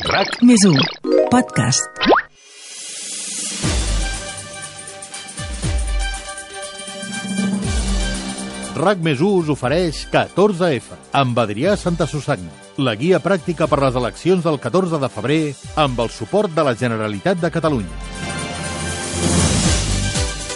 RAC més 1 podcast. RAC més 1 us ofereix 14F amb Adrià Santa Susanna, la guia pràctica per les eleccions del 14 de febrer amb el suport de la Generalitat de Catalunya.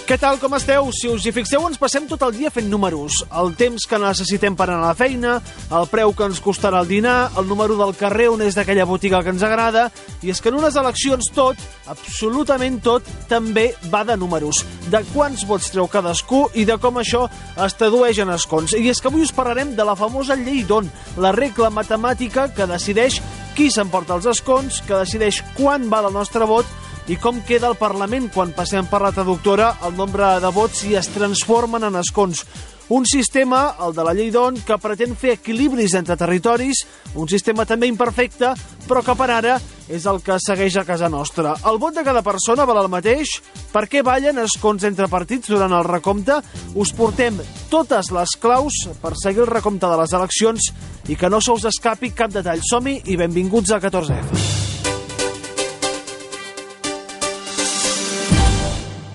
Què tal, com esteu? Si us hi fixeu, ens passem tot el dia fent números. El temps que necessitem per anar a la feina, el preu que ens costarà el dinar, el número del carrer on és d'aquella botiga que ens agrada... I és que en unes eleccions tot, absolutament tot, també va de números. De quants vots treu cadascú i de com això es tradueix en escons. I és que avui us parlarem de la famosa llei d'on, la regla matemàtica que decideix qui s'emporta els escons, que decideix quan val el nostre vot i com queda el Parlament quan passem per la traductora el nombre de vots i es transformen en escons. Un sistema, el de la llei d'ON, que pretén fer equilibris entre territoris, un sistema també imperfecte, però que per ara és el que segueix a casa nostra. El vot de cada persona val el mateix? Per què ballen escons entre partits durant el recompte? Us portem totes les claus per seguir el recompte de les eleccions i que no se us escapi cap detall. Som-hi i benvinguts a 14F.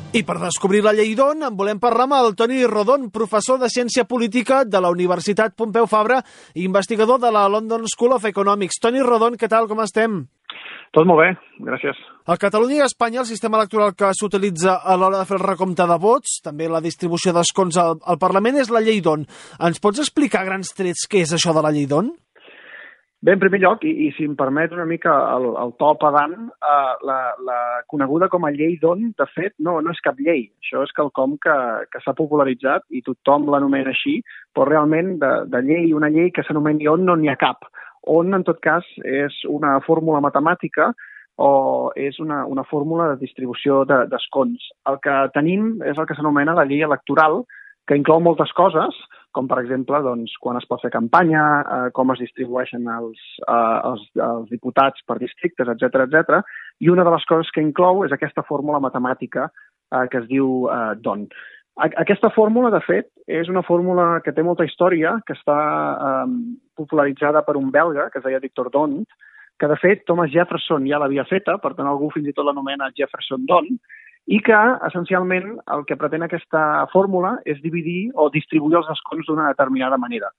I per descobrir la llei d'on en volem parlar amb el Toni Rodon, professor de Ciència Política de la Universitat Pompeu Fabra i investigador de la London School of Economics. Toni Rodon, què tal, com estem? Tot molt bé, gràcies. A Catalunya i a Espanya el sistema electoral que s'utilitza a l'hora de fer el recompte de vots, també la distribució d'escons al, al Parlament, és la llei d'on. Ens pots explicar grans trets què és això de la llei d'on? Bé, en primer lloc, i, i si em permet una mica el, el to pedant, eh, la, la coneguda com a llei d'on, de fet, no, no és cap llei. Això és quelcom que, que s'ha popularitzat i tothom l'anomena així, però realment de, de llei, una llei que s'anomeni on no n'hi ha cap. On, en tot cas, és una fórmula matemàtica o és una, una fórmula de distribució d'escons. De, el que tenim és el que s'anomena la llei electoral, que inclou moltes coses, com per exemple doncs, quan es pot fer campanya, eh, com es distribueixen els, eh, els, els diputats per districtes, etc etc. I una de les coses que inclou és aquesta fórmula matemàtica eh, que es diu eh, DON. Aquesta fórmula, de fet, és una fórmula que té molta història, que està eh, popularitzada per un belga, que es deia Victor Dont, que, de fet, Thomas Jefferson ja l'havia feta, per tant, algú fins i tot l'anomena Jefferson Don, i que, essencialment, el que pretén aquesta fórmula és dividir o distribuir els escons d'una determinada manera.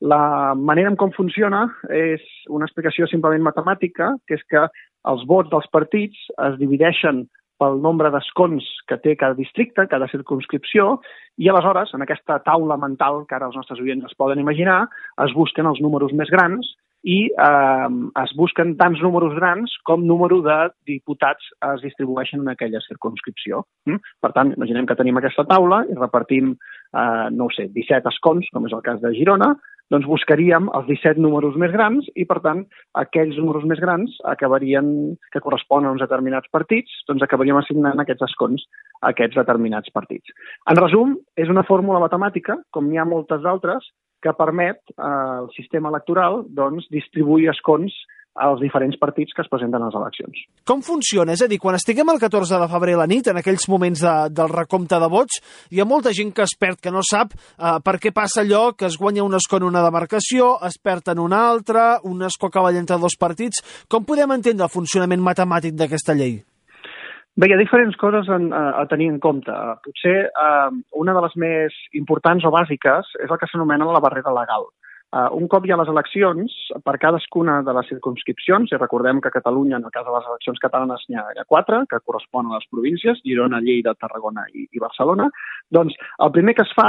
La manera en com funciona és una explicació simplement matemàtica, que és que els vots dels partits es divideixen pel nombre d'escons que té cada districte, cada circunscripció, i aleshores, en aquesta taula mental que ara els nostres oients es poden imaginar, es busquen els números més grans i eh, es busquen tants números grans com número de diputats es distribueixen en aquella circunscripció. Mm? Per tant, imaginem que tenim aquesta taula i repartim, eh, no sé, 17 escons, com és el cas de Girona, doncs buscaríem els 17 números més grans i, per tant, aquells números més grans acabarien, que corresponen a uns determinats partits, doncs acabaríem assignant aquests escons a aquests determinats partits. En resum, és una fórmula matemàtica, com n'hi ha moltes altres, que permet eh, al sistema electoral doncs, distribuir escons als diferents partits que es presenten a les eleccions. Com funciona? És a dir, quan estiguem el 14 de febrer a la nit, en aquells moments de, del recompte de vots, hi ha molta gent que es perd, que no sap eh, per què passa allò, que es guanya un escó en una demarcació, es perd en una altra, un escó cavall entre dos partits... Com podem entendre el funcionament matemàtic d'aquesta llei? Bé, hi ha diferents coses en, a, a tenir en compte. Potser eh, una de les més importants o bàsiques és el que s'anomena la barrera legal. Uh, un cop hi ha les eleccions, per cadascuna de les circunscripcions, i recordem que a Catalunya, en el cas de les eleccions catalanes, n'hi ha, ha quatre, que corresponen a les províncies, Girona, Lleida, Tarragona i, i Barcelona, doncs el primer que es fa,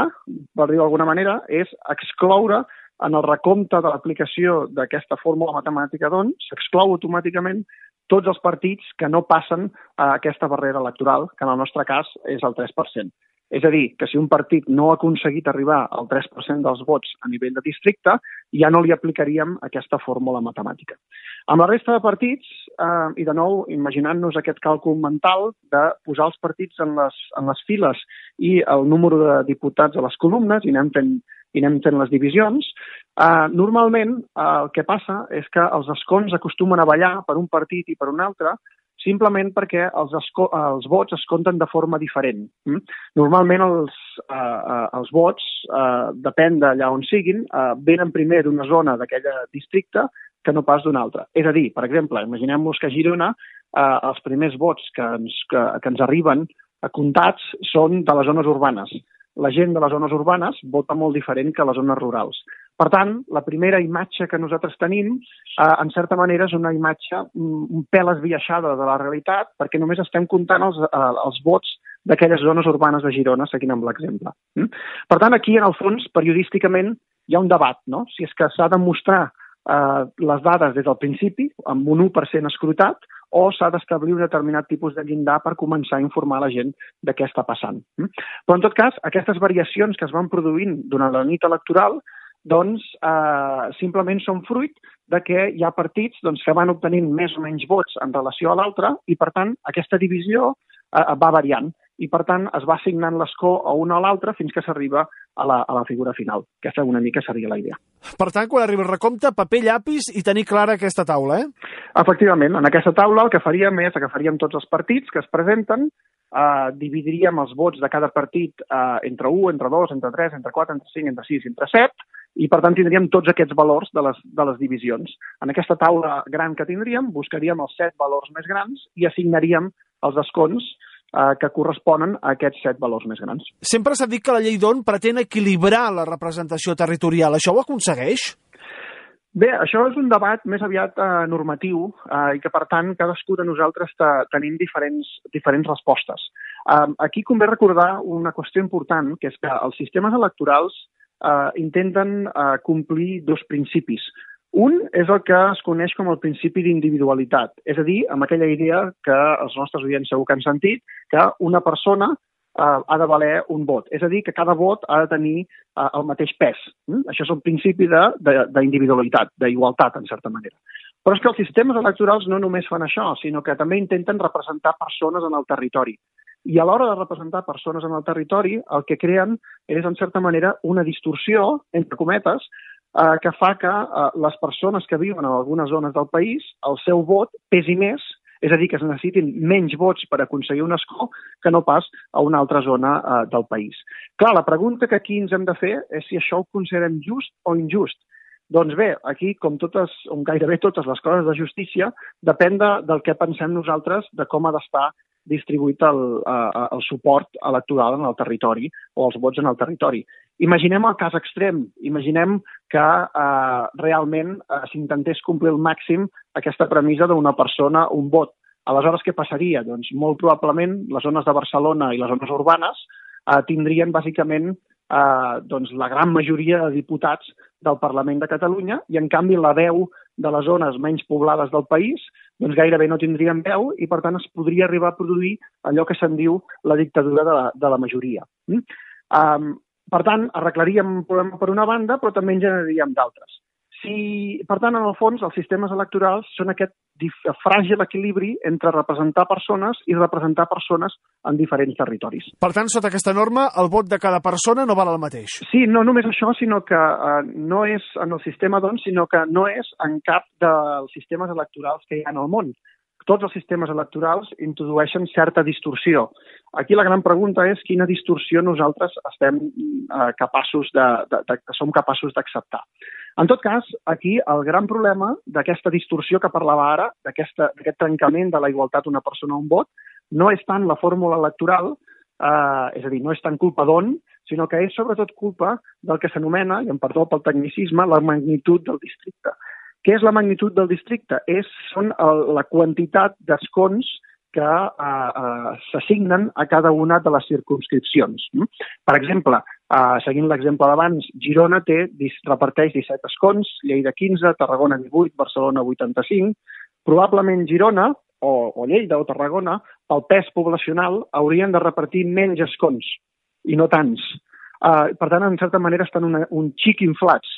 per dir d'alguna manera, és excloure en el recompte de l'aplicació d'aquesta fórmula matemàtica, doncs, s'exclou automàticament tots els partits que no passen a aquesta barrera electoral, que en el nostre cas és el 3%. És a dir, que si un partit no ha aconseguit arribar al 3% dels vots a nivell de districte, ja no li aplicaríem aquesta fórmula matemàtica. Amb la resta de partits, eh, i de nou, imaginant-nos aquest càlcul mental de posar els partits en les, en les files i el número de diputats a les columnes, i anem fent, i anem fent les divisions, eh, normalment eh, el que passa és que els escons acostumen a ballar per un partit i per un altre, simplement perquè els, els vots es compten de forma diferent. Mm? Normalment els, eh, eh, els vots, eh, depèn d'allà on siguin, eh, venen primer d'una zona d'aquella districte que no pas d'una altra. És a dir, per exemple, imaginem-nos que a Girona eh, els primers vots que ens, que, que ens arriben a comptats són de les zones urbanes. La gent de les zones urbanes vota molt diferent que les zones rurals. Per tant, la primera imatge que nosaltres tenim, eh, en certa manera, és una imatge un pèl esbiaixada de la realitat, perquè només estem comptant els, eh, els vots d'aquelles zones urbanes de Girona, seguint amb l'exemple. Mm? Per tant, aquí, en el fons, periodísticament, hi ha un debat, no? Si és que s'ha de mostrar eh, les dades des del principi, amb un 1% escrutat, o s'ha d'establir un determinat tipus de llindar per començar a informar la gent de què està passant. Mm? Però, en tot cas, aquestes variacions que es van produint durant la nit electoral doncs eh, simplement són fruit de que hi ha partits doncs, que van obtenint més o menys vots en relació a l'altre i, per tant, aquesta divisió eh, va variant i, per tant, es va assignant l'escó a una o l'altra fins que s'arriba a, la, a la figura final. Aquesta una mica seria la idea. Per tant, quan arriba el recompte, paper, llapis i tenir clara aquesta taula, eh? Efectivament, en aquesta taula el que faríem és agafaríem tots els partits que es presenten, eh, dividiríem els vots de cada partit eh, entre 1, entre 2, entre 3, entre 4, entre 5, entre 6, entre 7, i per tant tindríem tots aquests valors de les, de les divisions. En aquesta taula gran que tindríem, buscaríem els set valors més grans i assignaríem els escons eh, que corresponen a aquests set valors més grans. Sempre s'ha dit que la llei d'ON pretén equilibrar la representació territorial. Això ho aconsegueix? Bé, això és un debat més aviat eh, normatiu eh, i que, per tant, cadascú de nosaltres tenim diferents, diferents respostes. Eh, aquí convé recordar una qüestió important, que és que els sistemes electorals eh, intenten eh, complir dos principis. Un és el que es coneix com el principi d'individualitat, és a dir, amb aquella idea que els nostres oients segur que han sentit, que una persona eh, ha de valer un vot. És a dir, que cada vot ha de tenir eh, el mateix pes. Mm? Això és el principi d'individualitat, d'igualtat, en certa manera. Però és que els sistemes electorals no només fan això, sinó que també intenten representar persones en el territori. I a l'hora de representar persones en el territori, el que creen és, en certa manera, una distorsió, entre cometes, eh, que fa que eh, les persones que viuen en algunes zones del país, el seu vot pesi més, és a dir, que es necessitin menys vots per aconseguir un escó que no pas a una altra zona eh, del país. Clar, la pregunta que aquí ens hem de fer és si això ho considerem just o injust. Doncs bé, aquí, com totes, com gairebé totes les coses de justícia, depèn de, del que pensem nosaltres de com ha d'estar distribuït el, el suport electoral en el territori o els vots en el territori. Imaginem el cas extrem, imaginem que eh, realment eh, s'intentés complir al màxim aquesta premissa d'una persona, un vot. Aleshores, què passaria? Doncs molt probablement les zones de Barcelona i les zones urbanes eh, tindrien bàsicament eh, doncs, la gran majoria de diputats del Parlament de Catalunya i, en canvi, la veu de les zones menys poblades del país doncs gairebé no tindrien veu i, per tant, es podria arribar a produir allò que se'n diu la dictadura de la, de la majoria. Mm? Um, per tant, arreglaríem un problema per una banda, però també en generaríem d'altres. Si, per tant, en el fons, els sistemes electorals són aquest fràgil equilibri entre representar persones i representar persones en diferents territoris. Per tant, sota aquesta norma, el vot de cada persona no val el mateix. Sí, no només això, sinó que eh, no és en el sistema, doncs, sinó que no és en cap dels sistemes electorals que hi ha en el món tots els sistemes electorals introdueixen certa distorsió. Aquí la gran pregunta és quina distorsió nosaltres estem eh, capaços de, de, de, que som capaços d'acceptar. En tot cas, aquí el gran problema d'aquesta distorsió que parlava ara, d'aquest trencament de la igualtat una persona un vot, no és tant la fórmula electoral, eh, és a dir, no és tant culpa d'on, sinó que és sobretot culpa del que s'anomena, i em perdó pel tecnicisme, la magnitud del districte. Què és la magnitud del districte? És, són el, la quantitat d'escons que eh, eh, s'assignen a cada una de les circumscripcions. Mm? Per exemple, eh, seguint l'exemple d'abans, Girona té, reparteix 17 escons, Lleida 15, Tarragona 18, Barcelona 85. Probablement Girona, o, o Lleida o Tarragona, pel pes poblacional, haurien de repartir menys escons, i no tants. Uh, per tant, en certa manera, estan una, un xic inflats.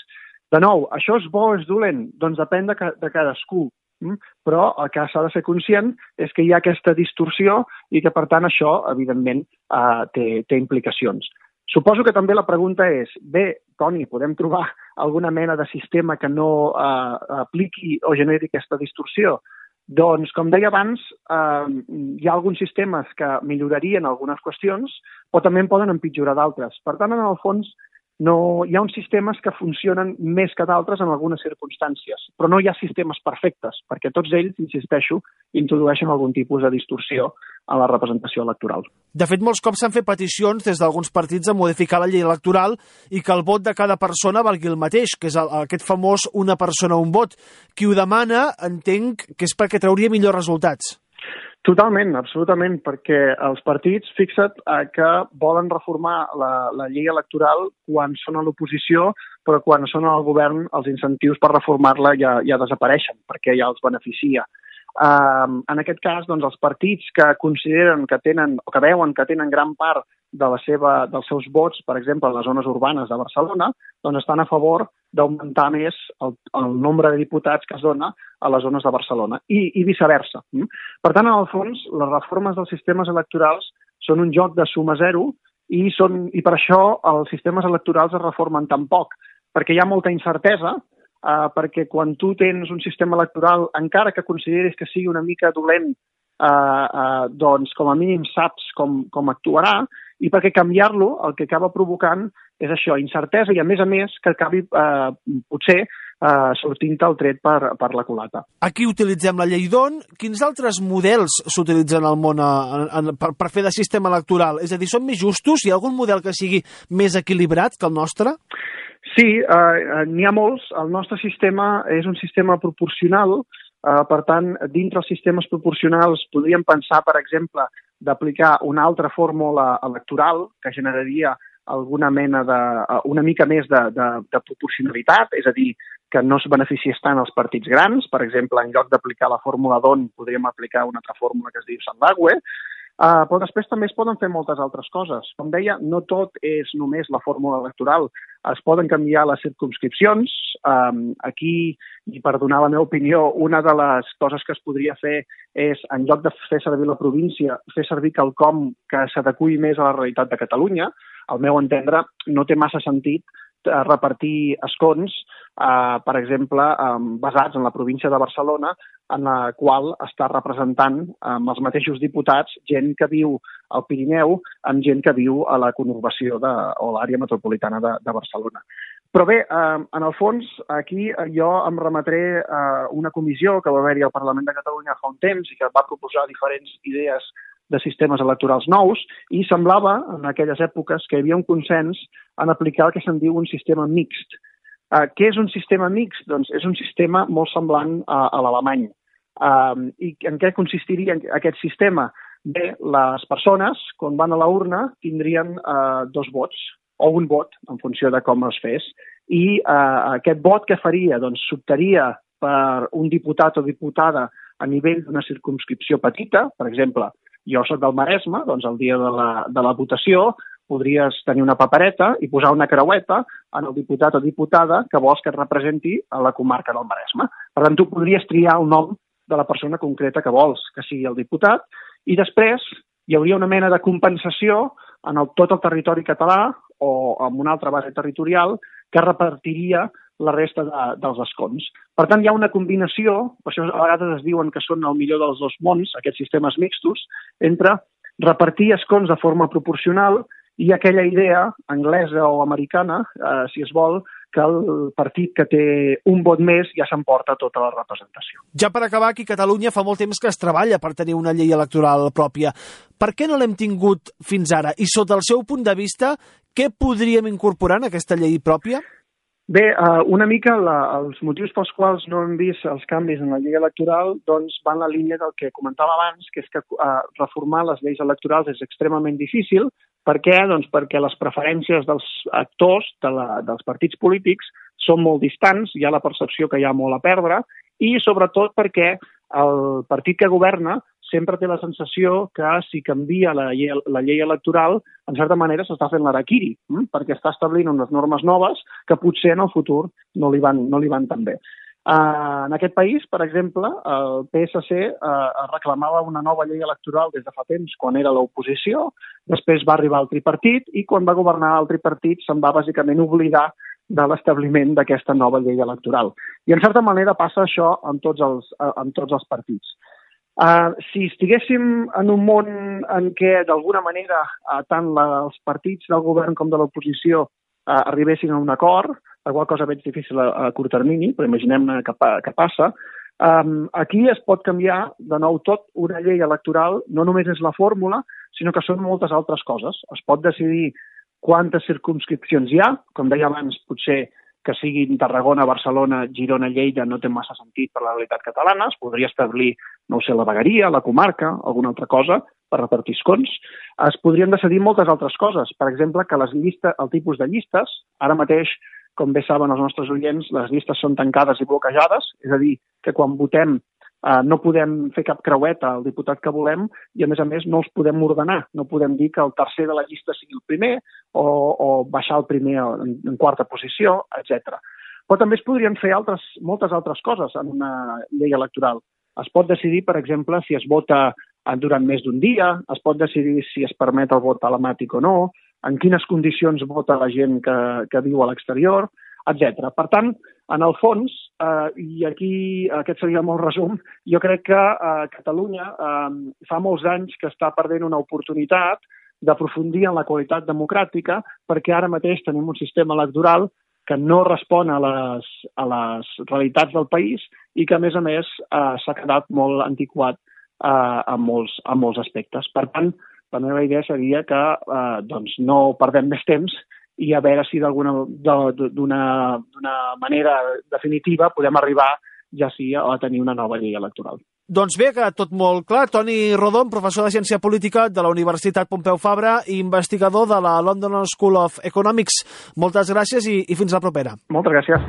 De nou, això és bo o és dolent? Doncs depèn de, ca de cadascú. Mm? Però el que s'ha de ser conscient és que hi ha aquesta distorsió i que, per tant, això, evidentment, eh, té, té implicacions. Suposo que també la pregunta és, bé, Toni, podem trobar alguna mena de sistema que no eh, apliqui o generi aquesta distorsió? Doncs, com deia abans, eh, hi ha alguns sistemes que millorarien algunes qüestions, però també en poden empitjorar d'altres. Per tant, en el fons, no, hi ha uns sistemes que funcionen més que d'altres en algunes circumstàncies, però no hi ha sistemes perfectes, perquè tots ells, insisteixo, introdueixen algun tipus de distorsió a la representació electoral. De fet, molts cops s'han fet peticions des d'alguns partits a modificar la llei electoral i que el vot de cada persona valgui el mateix, que és el, aquest famós una persona un vot. Qui ho demana, entenc que és perquè trauria millors resultats. Totalment, absolutament, perquè els partits, fixa't, eh, que volen reformar la, la llei electoral quan són a l'oposició, però quan són al govern els incentius per reformar-la ja, ja desapareixen, perquè ja els beneficia. Uh, en aquest cas, doncs, els partits que consideren que tenen, o que veuen que tenen gran part de la seva, dels seus vots, per exemple, a les zones urbanes de Barcelona, doncs estan a favor d'augmentar més el, el nombre de diputats que es dona a les zones de Barcelona i, i viceversa. Mm? Per tant, en el fons, les reformes dels sistemes electorals són un joc de suma zero i, són, i per això els sistemes electorals es reformen tan poc, perquè hi ha molta incertesa, eh, perquè quan tu tens un sistema electoral, encara que consideris que sigui una mica dolent, eh, eh, doncs com a mínim saps com, com actuarà, i perquè canviar-lo el que acaba provocant és això, incertesa i a més a més que acabi eh, potser eh, sortint el tret per, per la culata. Aquí utilitzem la llei d'on. Quins altres models s'utilitzen al món a, eh, a, per, per fer de sistema electoral? És a dir, són més justos? Hi ha algun model que sigui més equilibrat que el nostre? Sí, eh, n'hi ha molts. El nostre sistema és un sistema proporcional, eh, per tant, dintre els sistemes proporcionals podríem pensar, per exemple, d'aplicar una altra fórmula electoral que generaria alguna mena de, eh, una mica més de, de, de proporcionalitat, és a dir, que no es beneficiés tant els partits grans. Per exemple, en lloc d'aplicar la fórmula d'on, podríem aplicar una altra fórmula que es diu Sandagüe, Uh, però després també es poden fer moltes altres coses. Com deia, no tot és només la fórmula electoral. Es poden canviar les circumscripcions. Um, aquí, i per donar la meva opinió, una de les coses que es podria fer és, en lloc de fer servir la província, fer servir quelcom que s'adequi més a la realitat de Catalunya. Al meu entendre, no té massa sentit eh, repartir escons, eh, per exemple, eh, basats en la província de Barcelona, en la qual està representant amb els mateixos diputats gent que viu al Pirineu amb gent que viu a la conurbació de, o l'àrea metropolitana de, de Barcelona. Però bé, eh, en el fons, aquí jo em remetré a una comissió que va haver-hi al Parlament de Catalunya fa un temps i que va proposar diferents idees de sistemes electorals nous i semblava, en aquelles èpoques, que hi havia un consens en aplicar el que se'n diu un sistema mixt, Uh, què és un sistema mixt? Doncs és un sistema molt semblant a, a l'alemany. Um, I en què consistiria aquest sistema? Bé, les persones, quan van a la urna, tindrien uh, dos vots, o un vot, en funció de com es fes, i uh, aquest vot que faria? Doncs s'optaria per un diputat o diputada a nivell d'una circumscripció petita, per exemple, jo soc del Maresme, doncs el dia de la, de la votació podries tenir una papereta i posar una creueta en el diputat o diputada que vols que et representi a la comarca del Maresme. Per tant, tu podries triar el nom de la persona concreta que vols que sigui el diputat i després hi hauria una mena de compensació en el, tot el territori català o amb una altra base territorial que repartiria la resta de, dels escons. Per tant, hi ha una combinació, per això a vegades es diuen que són el millor dels dos mons, aquests sistemes mixtos, entre repartir escons de forma proporcional i aquella idea anglesa o americana, eh, si es vol, que el partit que té un vot més ja s'emporta tota la representació. Ja per acabar, aquí a Catalunya fa molt temps que es treballa per tenir una llei electoral pròpia. Per què no l'hem tingut fins ara? I sota el seu punt de vista, què podríem incorporar en aquesta llei pròpia? Bé, uh, una mica la, els motius pels quals no hem vist els canvis en la llei electoral doncs van la línia del que comentava abans, que és que uh, reformar les lleis electorals és extremament difícil. Per què? Doncs perquè les preferències dels actors de la, dels partits polítics són molt distants, hi ha la percepció que hi ha molt a perdre, i sobretot perquè el partit que governa sempre té la sensació que si canvia la llei, la llei electoral, en certa manera s'està fent l'araquiri, hm? perquè està establint unes normes noves que potser en el futur no li van, no li van tan bé. Uh, en aquest país, per exemple, el PSC uh, reclamava una nova llei electoral des de fa temps, quan era l'oposició, després va arribar el tripartit i quan va governar el tripartit se'n va bàsicament oblidar de l'establiment d'aquesta nova llei electoral. I en certa manera passa això amb tots els, amb tots els partits. Uh, si estiguéssim en un món en què, d'alguna manera, uh, tant la, els partits del govern com de l'oposició eh, arribessin a un acord, la qual cosa veig difícil a, a curt termini, però imaginem que, que passa, Um, aquí es pot canviar de nou tot. Una llei electoral no només és la fórmula, sinó que són moltes altres coses. Es pot decidir quantes circumscripcions hi ha, com deia abans, potser que siguin Tarragona, Barcelona, Girona, Lleida no té massa sentit per la realitat catalana, es podria establir, no sé, la vegueria, la comarca, alguna altra cosa per repartir escons. Es podrien decidir moltes altres coses, per exemple, que les llistes, el tipus de llistes, ara mateix, com bé saben els nostres oients, les llistes són tancades i bloquejades, és a dir, que quan votem Uh, no podem fer cap creueta al diputat que volem i, a més a més, no els podem ordenar. No podem dir que el tercer de la llista sigui el primer o, o baixar el primer en, en quarta posició, etc. Però també es podrien fer altres, moltes altres coses en una llei electoral. Es pot decidir, per exemple, si es vota durant més d'un dia, es pot decidir si es permet el vot telemàtic o no, en quines condicions vota la gent que, que viu a l'exterior, etc. Per tant, en el fons, eh, i aquí aquest seria el meu resum, jo crec que eh, Catalunya eh, fa molts anys que està perdent una oportunitat d'aprofundir en la qualitat democràtica perquè ara mateix tenim un sistema electoral que no respon a les, a les realitats del país i que, a més a més, eh, s'ha quedat molt antiquat eh, en, molts, en molts aspectes. Per tant, la meva idea seria que eh, doncs no perdem més temps i a veure si d'una manera definitiva podem arribar ja sí a tenir una nova llei electoral. Doncs bé, que tot molt clar. Toni Rodon, professor de Ciència Política de la Universitat Pompeu Fabra i investigador de la London School of Economics. Moltes gràcies i, i fins la propera. Moltes gràcies.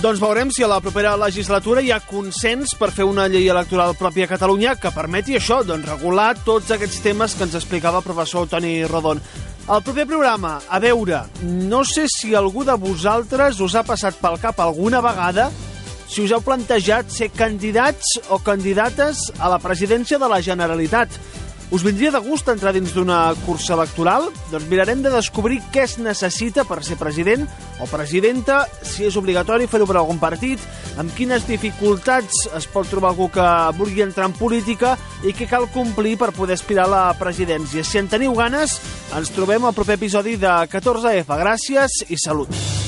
Doncs veurem si a la propera legislatura hi ha consens per fer una llei electoral pròpia a Catalunya que permeti això, doncs regular tots aquests temes que ens explicava el professor Toni Rodon. El proper programa, a veure, no sé si algú de vosaltres us ha passat pel cap alguna vegada si us heu plantejat ser candidats o candidates a la presidència de la Generalitat. Us vindria de gust entrar dins d'una cursa electoral? Doncs mirarem de descobrir què es necessita per ser president o presidenta, si és obligatori fer-ho per algun partit, amb quines dificultats es pot trobar algú que vulgui entrar en política i què cal complir per poder aspirar a la presidència. Si en teniu ganes, ens trobem al proper episodi de 14F. Gràcies i salut.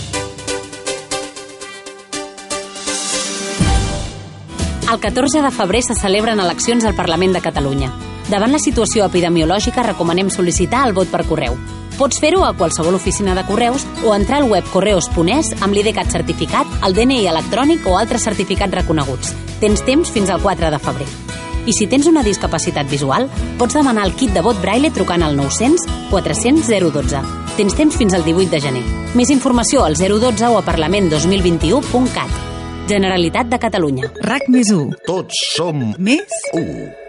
El 14 de febrer se celebren eleccions al Parlament de Catalunya. Davant la situació epidemiològica recomanem sol·licitar el vot per correu. Pots fer-ho a qualsevol oficina de correus o entrar al web correus.es amb l'IDCAT certificat, el DNI electrònic o altres certificats reconeguts. Tens temps fins al 4 de febrer. I si tens una discapacitat visual, pots demanar el kit de vot braille trucant al 900 400 012. Tens temps fins al 18 de gener. Més informació al 012 o a parlament2021.cat. Generalitat de Catalunya. RAC més 1. Tots som Més 1.